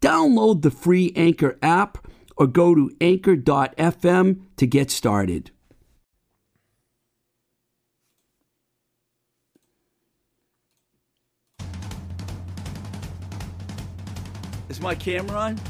Download the free Anchor app or go to anchor.fm to get started. Is my camera on?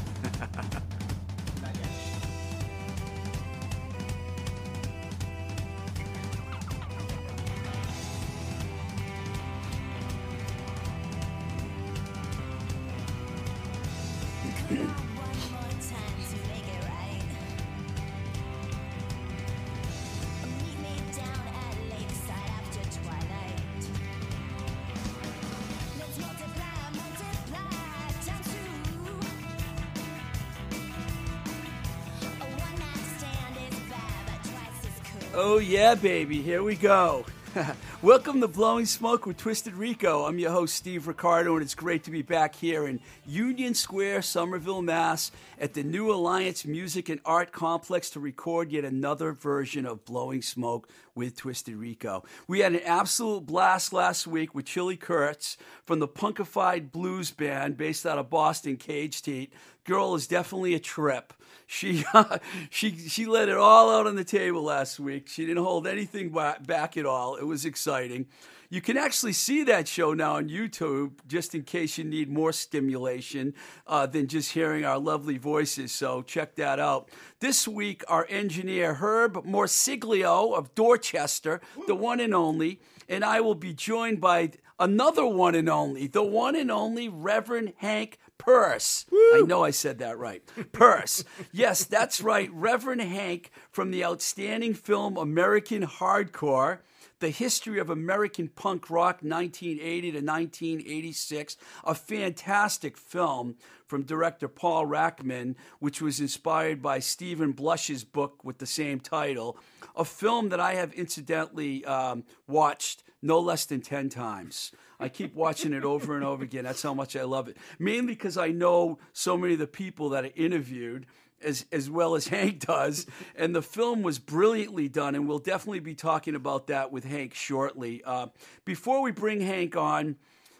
Oh, yeah, baby. Here we go. Welcome to Blowing Smoke with Twisted Rico. I'm your host, Steve Ricardo, and it's great to be back here in Union Square, Somerville, Mass, at the New Alliance Music and Art Complex to record yet another version of Blowing Smoke with Twisted Rico. We had an absolute blast last week with Chili Kurtz from the punkified blues band based out of Boston, Caged Heat. Girl is definitely a trip. She uh, she she let it all out on the table last week. She didn't hold anything back at all. It was exciting. You can actually see that show now on YouTube, just in case you need more stimulation uh, than just hearing our lovely voices. So check that out. This week, our engineer Herb Morsiglio of Dorchester, the one and only, and I will be joined by another one and only, the one and only Reverend Hank Peirce. Woo! I know I said that right. Peirce. yes, that's right. Reverend Hank from the outstanding film American Hardcore the History of American Punk Rock 1980 to 1986, a fantastic film from director Paul Rachman, which was inspired by Steven Blush's book with the same title, a film that I have incidentally um, watched no less than 10 times. I keep watching it over and over again. That's how much I love it. Mainly because I know so many of the people that I interviewed as as well as Hank does. And the film was brilliantly done, and we'll definitely be talking about that with Hank shortly. Uh, before we bring Hank on.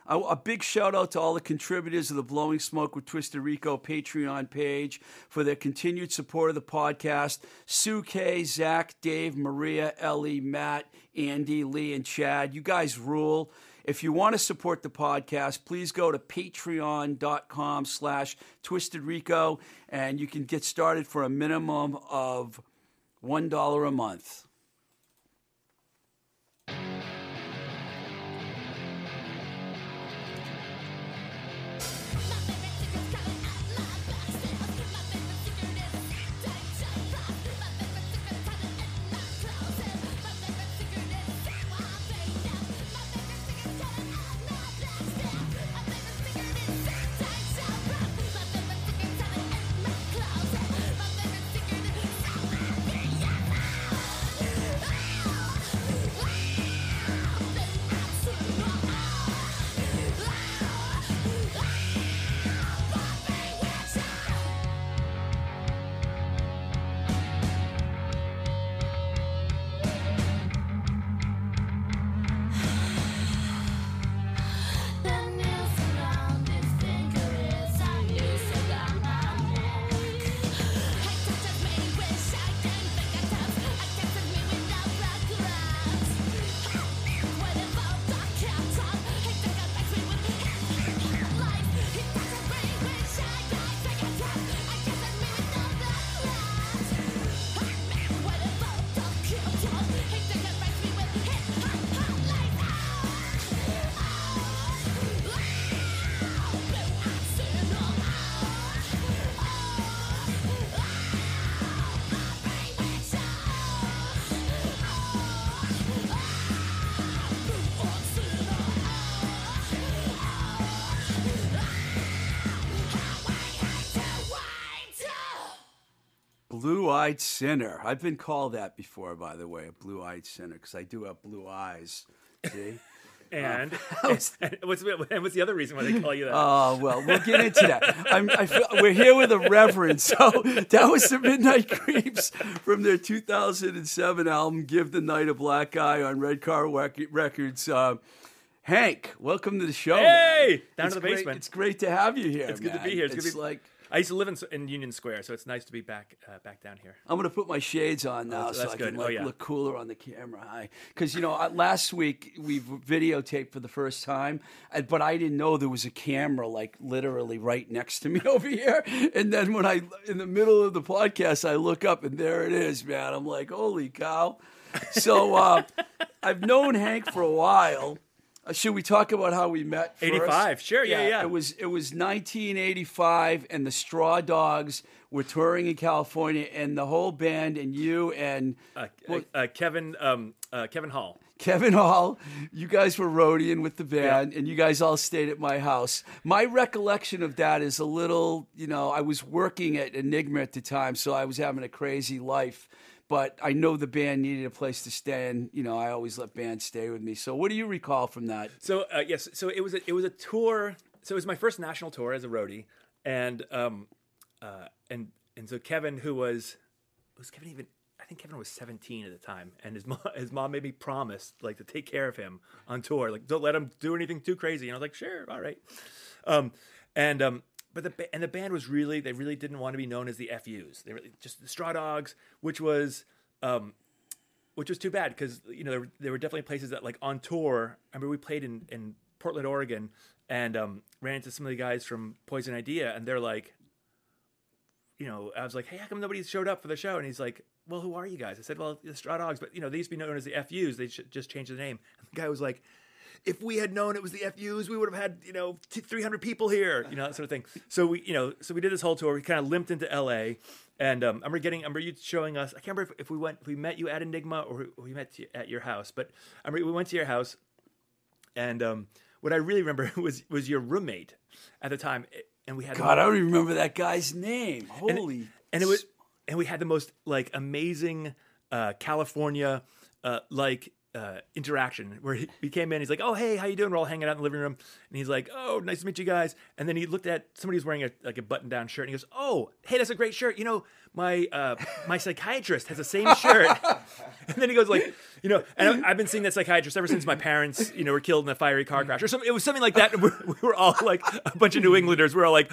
A, a big shout out to all the contributors of the Blowing Smoke with Twisted Rico Patreon page for their continued support of the podcast. Sue K, Zach, Dave, Maria, Ellie, Matt, Andy, Lee, and Chad. You guys rule. If you want to support the podcast, please go to patreon.com slash twistedrico and you can get started for a minimum of $1 a month. Blue-eyed sinner. I've been called that before, by the way, a blue-eyed sinner, because I do have blue eyes. See. And, and, and what's and what's the other reason why they call you that? Oh well, we'll get into that. I'm, I feel, we're here with a reverend, so that was the Midnight Creeps from their 2007 album "Give the Night a Black Eye" on Red Car Records. Uh, Hank, welcome to the show. Hey, man. down it's to the great, basement. It's great to have you here. It's good to be here. It's, it's good to be, like I used to live in, in Union Square, so it's nice to be back uh, back down here. I'm gonna put my shades on now, Oh, so I good. can Oh, yeah. look cooler on the camera. Hi, because you know last week we videotaped for the first time, uh, but I didn't know there was a camera like literally right next to me over here. And then when I in the middle of the podcast, I look up and there it is, man. I'm like, holy cow! So uh, I've known Hank for a while. Uh, should we talk about how we met? 85, sure, yeah, yeah. It was it was 1985, and the Straw Dogs were touring in California, and the whole band and you and Uh, well, uh, Kevin um, uh, Kevin Hall. Kevin Hall, you guys were roadieing with the band, and you guys all stayed at my house. My recollection of that is a little, you know, I was working at Enigma at the time, so I was having a crazy life. But I know the band needed a place to stay, and you know, I always let bands stay with me. So, what do you recall from that? So uh, yes, so it was a, it was a tour. So it was my first national tour as a roadie, and um, uh, and and so Kevin, who was was Kevin even? I think Kevin was 17 at the time, and his mom his mom made me promise like to take care of him on tour, like don't let him do anything too crazy. And I was like, sure, all right. Um, and um, but the and the band was really they really didn't want to be known as the FUs. They were just the Straw Dogs, which was um, which was too bad because you know there were, there were definitely places that like on tour. I remember we played in in Portland, Oregon, and um, ran into some of the guys from Poison Idea, and they're like, you know, I was like, hey, how come nobody showed up for the show? And he's like, well, who are you guys? I said, well, the Straw Dogs, but you know, to be known as the FUs. They should just change the name. And the guy was like. If we had known it was the FUs, we would have had you know t- 300 people here, you know that sort of thing. So we you know so we did this whole tour. We kind of limped into LA, and um, I remember getting I remember you showing us. I can't remember if, if we went if we met you at Enigma or we met you at your house, but I remember we went to your house, and um, what I really remember was was your roommate at the time, and we had God, I don't even remember that guy's name. Holy, and it was and we had the most like amazing uh, California uh, like uh, interaction where he, he came in. He's like, "Oh, hey, how you doing?" We're all hanging out in the living room, and he's like, "Oh, nice to meet you guys." And then he looked at somebody who's wearing a like a button down shirt, and he goes, "Oh, hey, that's a great shirt. You know, my uh, my psychiatrist has the same shirt." and then he goes like, you know, and I've been seeing that psychiatrist ever since my parents, you know, were killed in a fiery car crash or something. It was something like that. We were all like a bunch of New Englanders. We're all like.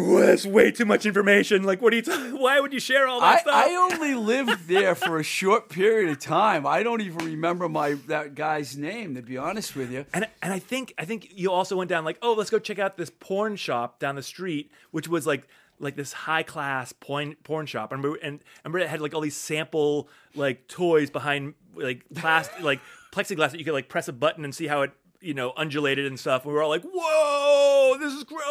"Well, That's way too much information. Like, what do you? T- why would you share all that I, stuff? I only lived there for a short period of time. I don't even remember my that guy's name, to be honest with you. And and I think I think you also went down like, oh, let's go check out this porn shop down the street, which was like like this high class porn porn shop. I remember and I remember it had like all these sample like toys behind like plastic like plexiglass that you could like press a button and see how it you know undulated and stuff. We were all like, whoa, this is gross.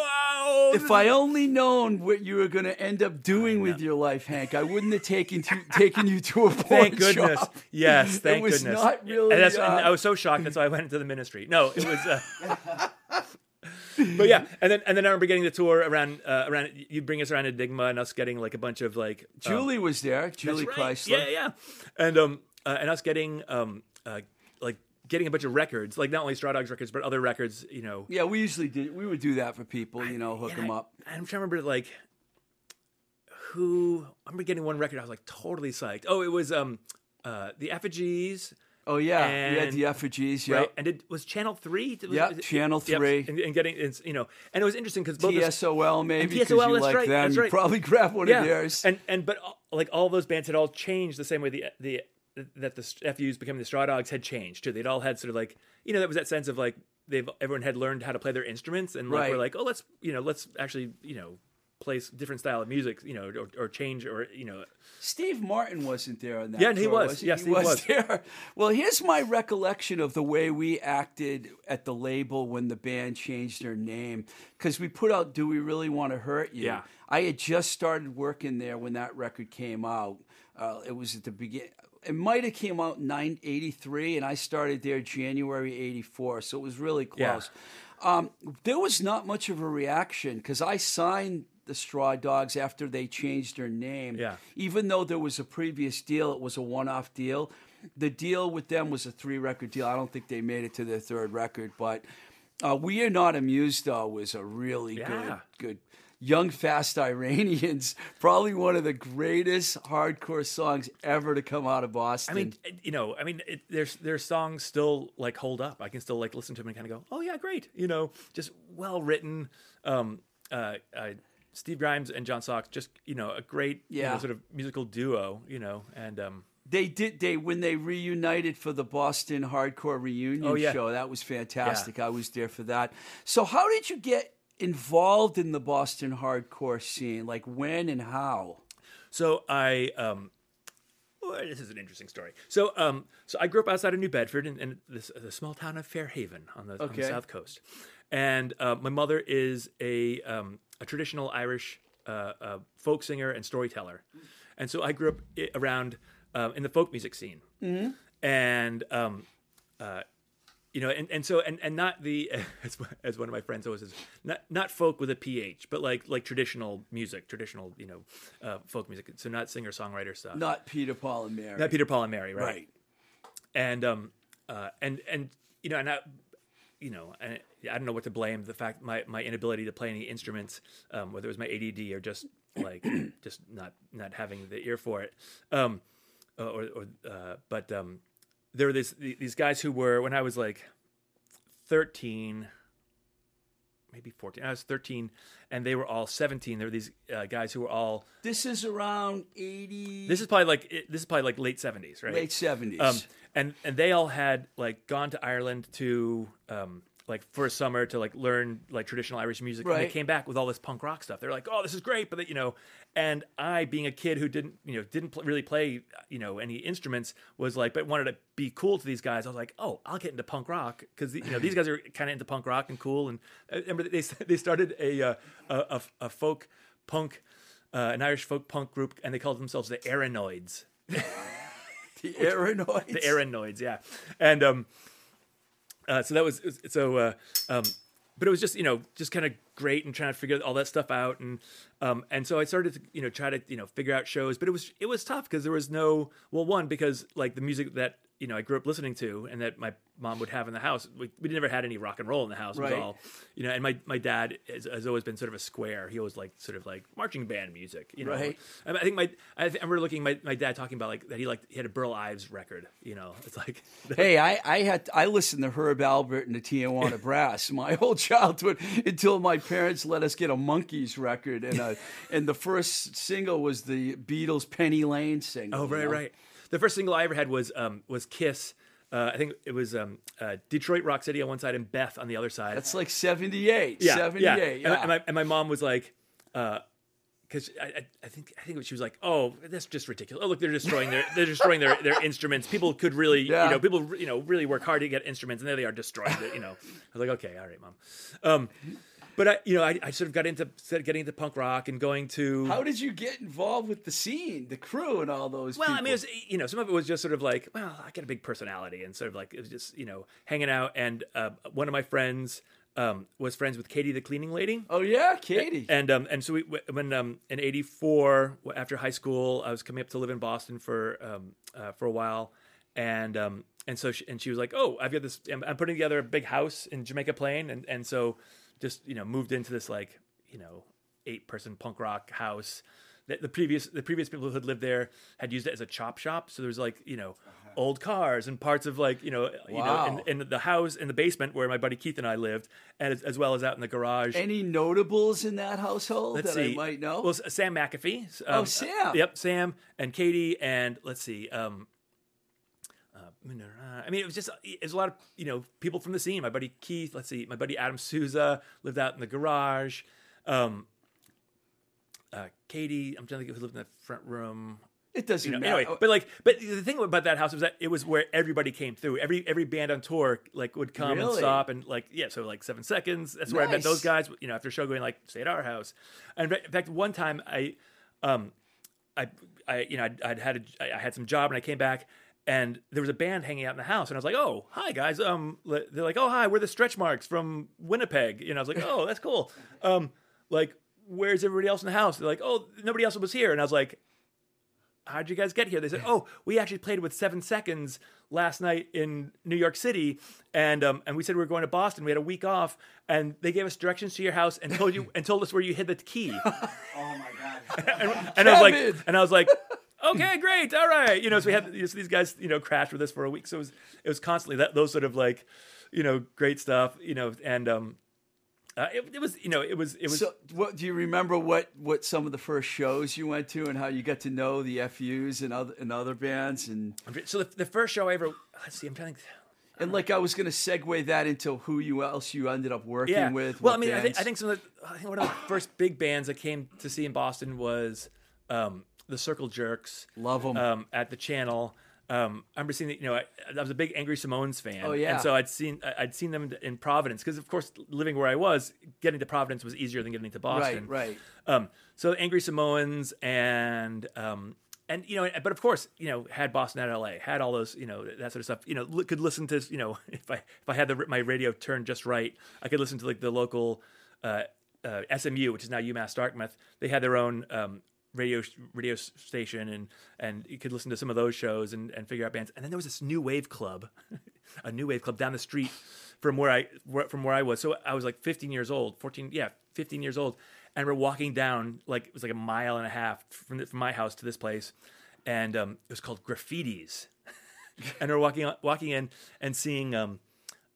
If I only known what you were going to end up doing with your life, Hank, I wouldn't have taken to, taken you to a porn Thank goodness. shop. Yes, thank it was goodness. not really. and, that's, and uh, I was so shocked. That's why I went into the ministry. No, it was. Uh, but yeah, and then and then I remember getting the tour around uh, around. You bring us around Enigma and us getting like a bunch of like um, Julie was there. Julie right. Chrysler. Yeah, yeah, and um uh, and us getting um uh, getting a bunch of records, like not only Straw Dogs records, but other records. You know, Yeah, we usually did. We would do that for people, you know, hook And them I- up. I'm trying to remember like who. I remember getting one record. I was like totally psyched. Oh, it was um uh the effigies. Oh yeah, we had the effigies. Yeah, right? And it was Channel Three. Yeah, Channel yep, 3. and, and getting it's you know, and it was interesting because both TSOL maybe because you like right, them. that's You probably grab one yeah, of theirs. and and but uh, like all those bands had all changed the same way the the that the FUs becoming the Straw Dogs had changed too. They'd all had sort of like you know that was that sense of like they've everyone had learned how to play their instruments and like Right. we're like oh let's you know let's actually you know play different style of music you know or, or change or you know Steve Martin wasn't there on that. Yeah, and he tour, was. he? Yes, he he was, was. there. Well, here's my recollection of the way we acted at the label when the band changed their name. Because we put out "Do We Really Want to Hurt You?" Yeah. I had just started working there when that record came out. Uh, it was at the begin. It might have came out in 983, and I started there January '84, so it was really Yeah. close. Um, there was not much of a reaction because I signed the Straw Dogs after they changed their name. Yeah. Even though there was a previous deal, it was a one-off deal. The deal with them was a three-record deal. I don't think they made it to their third record, but uh, "We Are Not Amused" though was a really Yeah. good, good. Young Fast Iranians, probably one of the greatest hardcore songs ever to come out of Boston. I mean, you know, I mean, it, there's their songs still like hold up. I can still like listen to them and kind of go, "Oh yeah, great." You know, just well written. Um, uh, uh, Steve Grimes and John Sox, just you know, a great you know, Yeah. sort of musical duo. You know, and um, They did. They when they reunited for the Boston Hardcore reunion Oh, yeah. show. That was fantastic. I was there for that. So, how did you get involved in the Boston hardcore scene? Like when and how? So I um well, this is an interesting story. So um so I grew up outside of New Bedford in, in this the small town of Fairhaven on the, on the south coast. And uh, my mother is a um, a traditional Irish uh, uh, folk singer and storyteller, and so I grew up around um, in the folk music scene, and um, uh, you know, and, and so and, and not the as, as one of my friends always says, not not folk with a ph, but like like traditional music, traditional you know, uh, folk music. So not singer songwriter stuff. Not Peter Paul and Mary. Not Peter Paul and Mary, right? right. And um, uh, and and you know, and I, you know, and I don't know what to blame. The fact my my inability to play any instruments, um, whether it was my ADD or just like just not not having the ear for it, um, or or uh, but um, there were these these guys who were when I was like thirteen. Maybe 14. I was 13, and they were all 17. There were these uh, guys who were all. This is around eighty. This is probably like this is probably like late 70s, right? late seventies. Um, and and they all had like gone to Ireland to um, like for a summer to like learn like traditional Irish music. And they came back with all this punk rock stuff. They're like, oh, this is great, but you know, and I, being a kid who didn't you know didn't pl- really play you know any instruments, was like, but wanted to be cool to these guys. I was like, oh, I'll get into punk rock because you know these guys are kind of into punk rock and cool. And I remember they they started a uh, a, a, folk punk. Uh, an Irish folk punk group, and they called themselves the Aeronoids. the Aeronoids. the Aeronoids, yeah. And um, uh, so that was so. Uh, um, but it was just you know just kind of great and trying to figure all that stuff out and um, and so I started to you know try to you know figure out shows, but it was it was tough because there was no well one because like the music that you know I grew up listening to and that my mom would have in the house we, we never had any rock and roll in the house Right. all you know and my my dad has, has always been sort of a square he always like sort of like marching band music you know Right. I, I think my I, th- I remember looking my, my dad talking about like that he liked he had a Burl Ives record you know it's like Hey, I, I had I listened to Herb Alpert and the Tijuana Brass my whole childhood until my parents let us get a Monkees record and uh and the first single was the Beatles Penny Lane single. Oh, you right, know? right. The first single I ever had was um, was Kiss. Uh, I think it was um, uh, Detroit Rock City on one side and Beth on the other side. That's like 78. yeah, 78. yeah. Yeah. And, and my, and my mom was like, because I, I, I think I think she was like, oh, that's just ridiculous. Oh, look, they're destroying their they're destroying their, their instruments. People could really, Yeah. you know, people you know really work hard to get instruments, and there they are destroying it. You know, I was like, okay, all right, mom. Um, but I, you know, I, I sort of got into getting into punk rock and going to How did you get involved with the scene, the crew, and all those Well, I mean, it was, you know, some of it was just sort of like, well, I got a big personality, and sort of like it was just, you know, hanging out. And uh, one of my friends um, was friends with Katie, the cleaning lady, oh yeah, Katie. and um, and so we when um, in '84 after high school, I was coming up to live in Boston for um, uh, for a while, and um, and so she, and she was like, oh, I've got this, I'm, I'm putting together a big house in Jamaica Plain, and and so just you know moved into this like you know eight person punk rock house. The, the previous the previous people who had lived there had used it as a chop shop, so there was like you know old cars and parts of like you know you know in, in the house in the basement where my buddy Keith and I lived, and as, as well as out in the garage. Any notables in that household Let's that see. I might know? Well, Sam McAfee. Oh, um, Sam. yep, Sam and Katie and let's see. Um, uh, I mean, it was just was a lot of you know people from the scene. My buddy Keith. Let's see, my buddy Adam Souza lived out in the garage. Um, uh, Katie, I'm trying to think who lived in the front room. it doesn't You know, matter. anyway, but like, but the thing about that house was that it was where everybody came through. Every every band on tour like would come and stop and like yeah. So like seven seconds. That's where I met those guys. You know, after a show going like stay at our house. And in fact, one time I, um, I, I you know I'd, I'd had a, I had some job and I came back and there was a band hanging out in the house, and I was like, "Oh, hi guys." Um, they're like, "Oh, hi, we're the Stretch Marks from Winnipeg." You know, I was like, "Oh, that's cool." Um, like, where's everybody else in the house? They're like, "Oh, nobody else was here," and I was like, how'd you guys get here? They said, oh, we actually played with Seven Seconds last night in New York City, and um, and we said we were going to Boston. We had a week off, and they gave us directions to your house and told you and told us where you hid the key. Oh my god. and, and I was like, and I was like. Okay, great, all right. You know, so we had so these guys, you know, crashed with us for a week. So it was, it was constantly that those sort of like, you know, great stuff. You know, and um, uh, it, it was, you know, it was, it was. So, what do you remember? What what some of the first shows you went to, and how you got to know the FUs and other and other bands, and so the, the first show I ever, let's see, I'm trying to. and like I was going to segue that into who you else you ended up working with. Well, I mean, I think. I think some of the, I think one of the first big bands I came to see in Boston was um, the Circle Jerks. Love 'em. um, at the channel. Um, I remember seeing, the, you know, I, I was a big Angry Samoans fan. Oh, yeah. and so I'd seen I'd seen them in Providence because, of course, living where I was, getting to Providence was easier than getting to Boston. right, right. Um, so Angry Samoans and um, and you know, but of course, you know, had Boston at LA, had all those, you know, that sort of stuff. You know, li- could listen to, you know, if I if I had the my radio turned just right, I could listen to like the local uh, uh, SMU, which is now UMass Dartmouth. They had their own um, radio radio station, and and you could listen to some of those shows and and figure out bands. And then there was this new wave club, a new wave club down the street from where I from where I was. So I was like 15 years old, 14, yeah, 15 years old, and we're walking down like it was like a mile and a half from the, from my house to this place, and um, it was called Graffitis, and we're walking walking in and seeing um,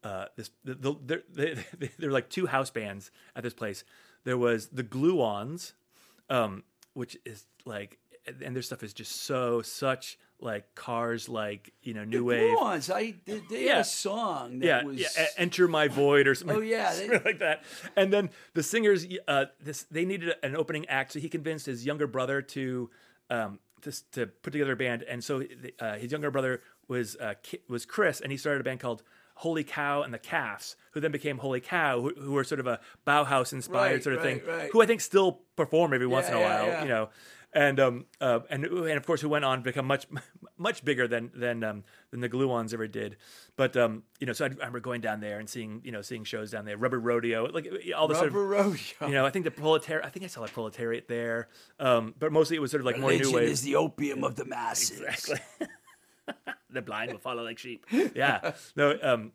uh, this the, the, there, there, there were like two house bands at this place. There was the Glue-Ons, um, which is like, and their stuff is just so such like cars, like you know, new wave. Glue-Ons, I they, they had a song that Yeah, was yeah, enter my void or something. Oh, yeah, they- something like that. And then the singers, uh, this they needed an opening act, so he convinced his younger brother to um, to, to put together a band. And so uh, his younger brother was uh, was Chris, and he started a band called Holy Cow and the Calves, who then became Holy Cow, who, who were sort of a Bauhaus inspired Right, sort of right, thing, right. who I think still perform every once Yeah, in a while, yeah. you know. And um uh, and and of course who went on to become much much bigger than than um than the Glue-Ons ever did, but um you know so I remember going down there and seeing you know seeing shows down there, Rubber Rodeo, like all the Rubber sort of Rodeo. you know I think the proletariat I think I saw the proletariat there, um but mostly it was sort of like more new wave. is the opium of the masses. Exactly. the blind will follow like sheep. Yeah. No. Um.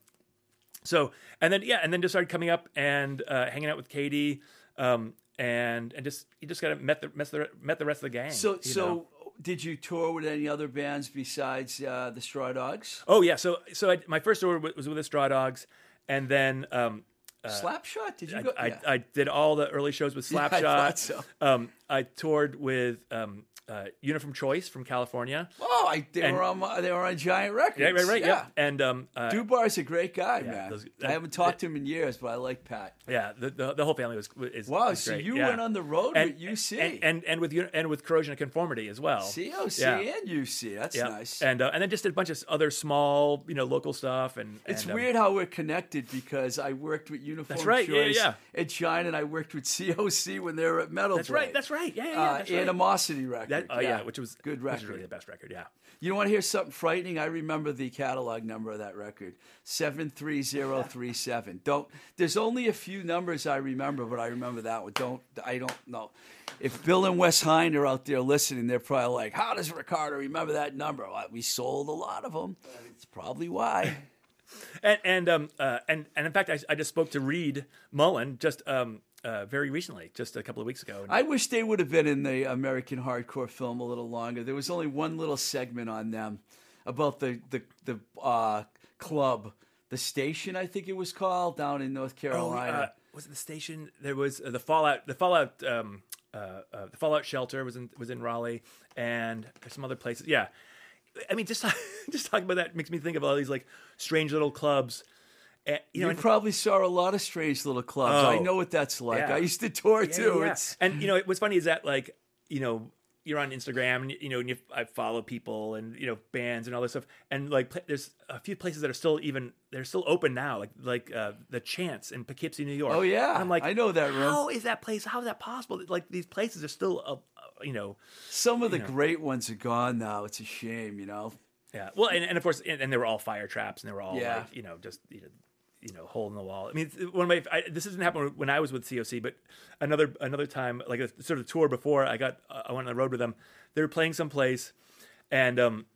So and then yeah, and then just started coming up and uh, hanging out with Katie, um, and and just you just got to met the met the met the rest of the gang. So, so know? did you tour with any other bands besides uh, the Straw Dogs? oh yeah, so so I, my first tour was with the Straw Dogs, and then um, Slapshot? Did you I, go? I, yeah. I did all the early shows with I Slapshot. thought so. Um, I toured with um, uh, Uniform Choice from California. oh, I, they and- were on my, they were on Giant Records. Right, right, right. Yeah. Yeah. And um, uh, Dubar's a great guy, man. those- I haven't talked to him in years, but I like Pat. Yeah, the, the, the whole family was is Wow, is so great. you yeah. went on the road and, with UC. and, and and with and with corrosion of conformity as well. COC Yeah. and UC. That's Yeah. nice. And uh, and then just a bunch of other small, you know, local stuff. And it's and, um, weird how we're connected because I worked with Uniform That's right, Choice yeah. at Giant, and I worked with COC when they were at Metal. That's right. That's right. Yeah, yeah. yeah uh, that's right. Animosity record. Oh yeah. which was good which record. is really the best record. Yeah. You don't want to hear something frightening? I remember the catalog number of that record, seven three zero three seven. Don't. There's only a few numbers I remember, but I remember that one. Don't. I don't know. If Bill and Wes Hine are out there listening, they're probably like, "How does Ricardo remember that number?" Well, we sold a lot of them. It's probably why. And and um uh, and and in fact, I, I just spoke to Reed Mullin just um uh, very recently, just a couple of weeks ago. I wish they would have been in the American hardcore film a little longer. There was only one little segment on them about the the the uh, club, the station, I think it was called, down in North Oh, Carolina. uh, was it the station? There was uh, the Fallout. The Fallout. Um, uh, uh, the Fallout shelter was in was in Raleigh, and there's some other places. Yeah, I mean, just just talking about that makes me think of all these like strange little clubs. And, you you know, and- probably saw a lot of strange little clubs. I Oh. know what that's like. Yeah. I used to tour Yeah, too. yeah. It's and you know what's funny is that like you know you're on Instagram and you know and you, I follow people and you know bands and all this stuff and like pla- there's a few places that are still even they're still open now like like uh, the Chance in Poughkeepsie, New York. Oh, yeah. And I'm like I know that room. How is that place? How is that possible? Like these places are still uh, uh, you know some of the great ones are gone now. It's a shame, you know. Yeah. Well, and, and of course, and, and they were all fire traps, and they were all Yeah. like, you know, just you know, you know, hole in the wall. I mean, one of my I, this didn't happen when I was with COC, but another another time, like a sort of tour before I got I went on the road with them. They were playing someplace, and um,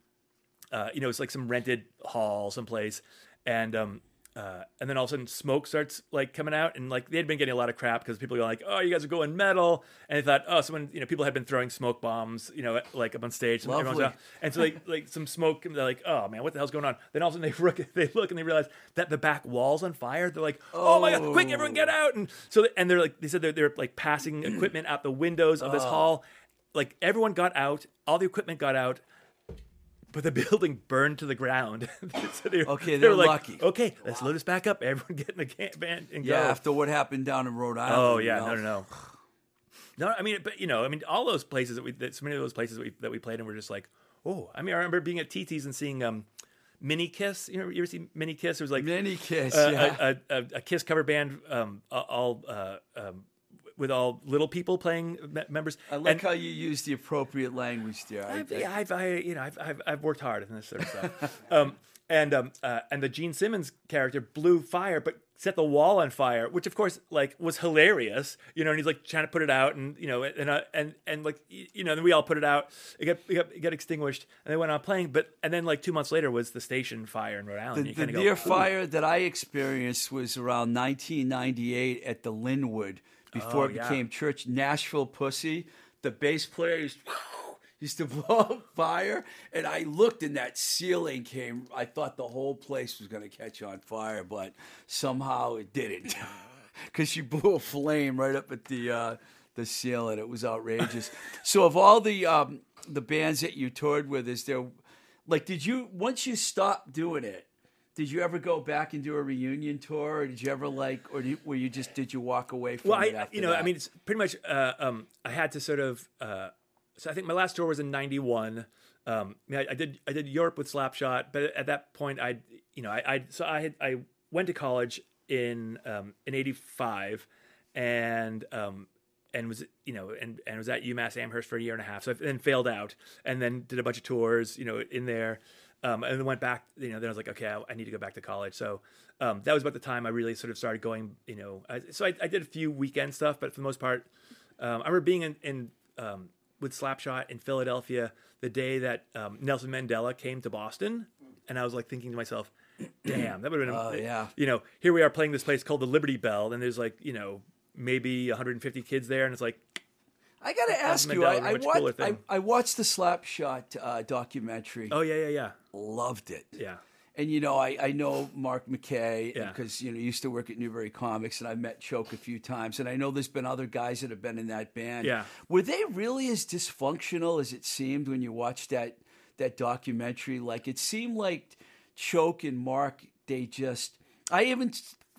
uh, you know, it's like some rented hall someplace, and um, uh, and then all of a sudden smoke starts like coming out, and like they had been getting a lot of crap because people were like, "Oh, you guys are going metal," and they thought, "Oh, someone," you know, people had been throwing smoke bombs, you know, like up on stage, and, everyone's out. and so like like some smoke, and they're like, "Oh man, what the hell's going on?" Then all of a sudden they look, they look, and they realize that the back wall's on fire. They're like, "Oh, my god, quick, everyone get out!" And so and they're like, they said they're they're like passing equipment out the windows of this hall. Like everyone got out, all the equipment got out but the building burned to the ground. so they, Okay, they they're were like, lucky. Okay, let's load this back up. Everyone get in the camp van and Yeah, go. Yeah, after what happened down in Rhode Island. oh you yeah, know? no, no, no. No, I mean, but you know, I mean, all those places that we, that, so many of those places that we that we played in were just like, oh, I mean, I remember being at TT's and seeing um, Mini Kiss. You know, you ever see Mini Kiss? It was like Mini Kiss, uh, yeah. a, a, a Kiss cover band, um, all uh, um, with all little people playing me- members. I like And- how you use the appropriate language there. I've, I- I've, I, you know, I've, I've, I've worked hard on this sort of stuff. um, and um, uh, and the Gene Simmons character blew fire, but set the wall on fire, which of course like was hilarious, you know. And he's like trying to put it out, and you know, and uh, and and like you know, then we all put it out. It got, it got it got extinguished, and they went on playing. But and then like two months later was the station fire in Rhode Island. The, You the go, fire that I experienced was around 1998 at the Linwood before Oh, it yeah. became Church Nashville Pussy. The bass player used, used to blow up fire, and I looked and that ceiling came. I thought the whole place was going to catch on fire, but somehow it didn't because she blew a flame right up at the uh, the ceiling. It was outrageous. so, of all the um, the bands that you toured with, is there like did you once you stopped doing it? Did you ever go back and do a reunion tour, or did you ever like, or did, were you just did you walk away from Well, it I, you know, that? I mean, it's pretty much. Uh, um, I had to sort of. Uh, so I think my last tour was in '91. Um, I, mean, I, I did I did Europe with Slapshot, but at that point, I you know I, I so I had I went to college in um, in '85, and um, and was you know and and was at UMass Amherst for a year and a half. So I then failed out, and then did a bunch of tours, you know, in there. Um, and then went back, you know, then I was like, okay, I, I need to go back to college. So um, that was about the time I really sort of started going, you know. I, so I, I did a few weekend stuff, but for the most part, um, I remember being in, in um, with Slapshot in Philadelphia the day that um, Nelson Mandela came to Boston, and I was like thinking to myself, damn, that would have been, Oh, yeah. you know, here we are playing this place called the Liberty Bell, and there's like, you know, maybe 150 kids there, and it's like, I got to ask you. I, I, watched, I. I watched the Slapshot uh, documentary. oh yeah, yeah, yeah, Loved it. yeah. And you know, I, I know Mark McKay Yeah. because you know he used to work at Newbury Comics, and I met Choke a few times, and I know there's been other guys that have been in that band. Yeah. were they really as dysfunctional as it seemed when you watched that that documentary? Like it seemed like Choke and Mark, they just. I even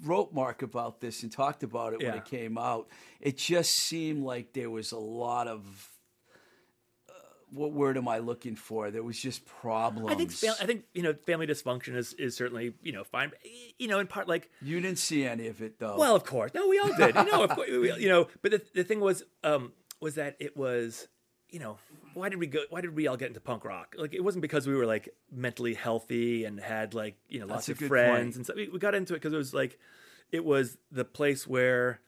wrote Mark about this and talked about it when it came out. It just seemed like there was a lot of. What word am I looking for? There was just problems. I think fam- I think you know family dysfunction is, is certainly you know fine. You know, in part like You didn't see any of it though. Well, of course. No, we all did. You know, of course, we- you know. But the, the thing was, um, was that it was, you know, why did we go? Why did we all get into punk rock? Like, it wasn't because we were like mentally healthy and had like you know lots of friends point. and stuff. We, we got into it because it was like, it was the place where,